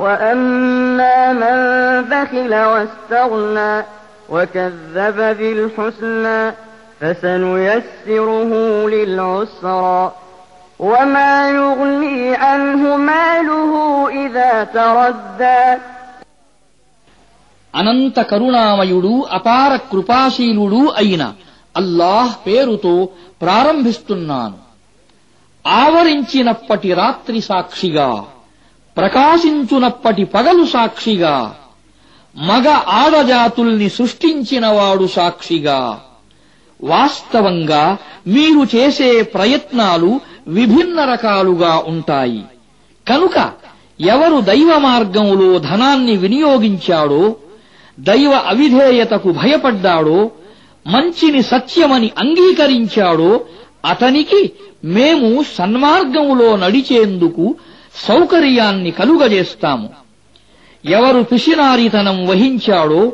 وأما من بخل واستغنى وكذب بالحسنى فسنيسره للعسرى وما يغني عنه ماله إذا تردى అనంత కరుణామయుడు అపార కృపాశీలుడు అయిన అల్లాహ్ పేరుతో ప్రారంభిస్తున్నాను ఆవరించినప్పటి రాత్రి సాక్షిగా ప్రకాశించునప్పటి పగలు సాక్షిగా మగ ఆడజాతుల్ని సృష్టించినవాడు సాక్షిగా. వాస్తవంగా మీరు చేసే ప్రయత్నాలు విభిన్న రకాలుగా ఉంటాయి. కనుక ఎవరు దైవ మార్గంలో ధనాన్ని వినియోగించాడో దైవ అవిధేయతకు భయపడ్డాడో మంచిని సత్యమని అంగీకరించాడో అతనికి మేము సన్మార్గములో నడిచేందుకు సౌకర్యాన్ని కలుగజేస్తాము. ఎవరు పిశినారితనం వహించాడో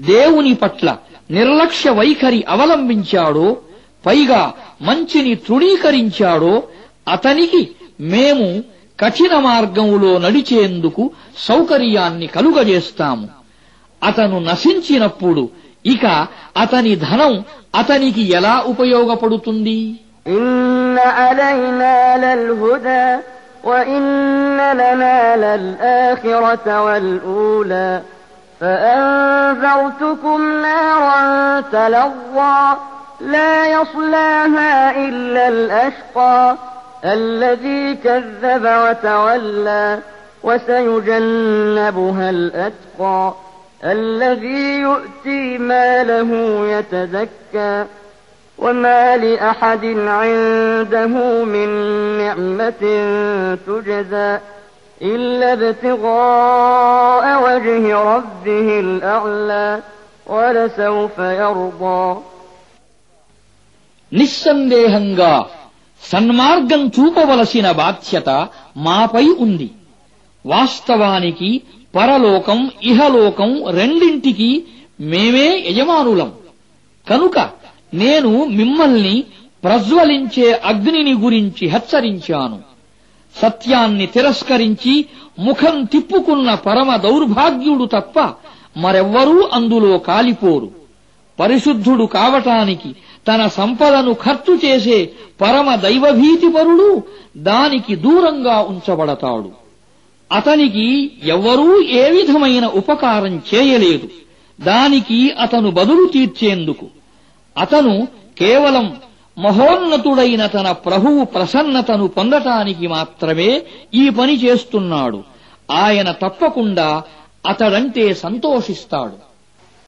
దేవుని పట్ల నిర్లక్ష్య వైఖరి అవలంబించాడో పైగా మంచిని తృణీకరించాడో అతనికి మేము కఠిన మార్గంలో నడిచేందుకు సౌకర్యాన్ని కలుగజేస్తాము. అతను నశించినప్పుడు ఇక అతని ధనం అతనికి ఎలా ఉపయోగపడుతుంది? ఇన్న అలైనా وإن لنا للآخرة والأولى فأنذرتكم نارا تلظى لا يصلاها إلا الأشقى الذي كذب وتولى وسيجنبها الأتقى الذي يؤتي ماله يتزكى وما لأحد عنده من نعمة تجزى إلا ابتغاء وجه ربه الأعلى ولسوف يرضى నిస్సందేహంగా సన్మార్గం చూపవలసిన బాధ్యత మాపై ఉంది వాస్తవానికి పరలోకం ఇహలోకం రెండింటికి మేమే యజమానులం కనుక నేను మిమ్మల్ని ప్రజ్వలించే అగ్నిని గురించి హెచ్చరించాను. సత్యాన్ని తిరస్కరించి ముఖం తిప్పుకున్న పరమ దౌర్భాగ్యుడు తప్ప మరెవ్వరూ అందులో కాలిపోరు. పరిశుద్ధుడు కావటానికి తన సంపదను ఖర్చు చేసే పరమ దైవభీతిపరుడు దానికి దూరంగా ఉంచబడతాడు. అతనికి ఎవ్వరూ ఏ విధమైన ఉపకారం చేయలేదు. దానికి అతను బదులు తీర్చేందుకు. అతను కేవలం మహోన్నతుడైన తన ప్రభువు ప్రసన్నతను పొందటానికి మాత్రమే ఈ పని చేస్తున్నాడు. ఆయన తప్పకుండా అతడంటే సంతోషిస్తాడు.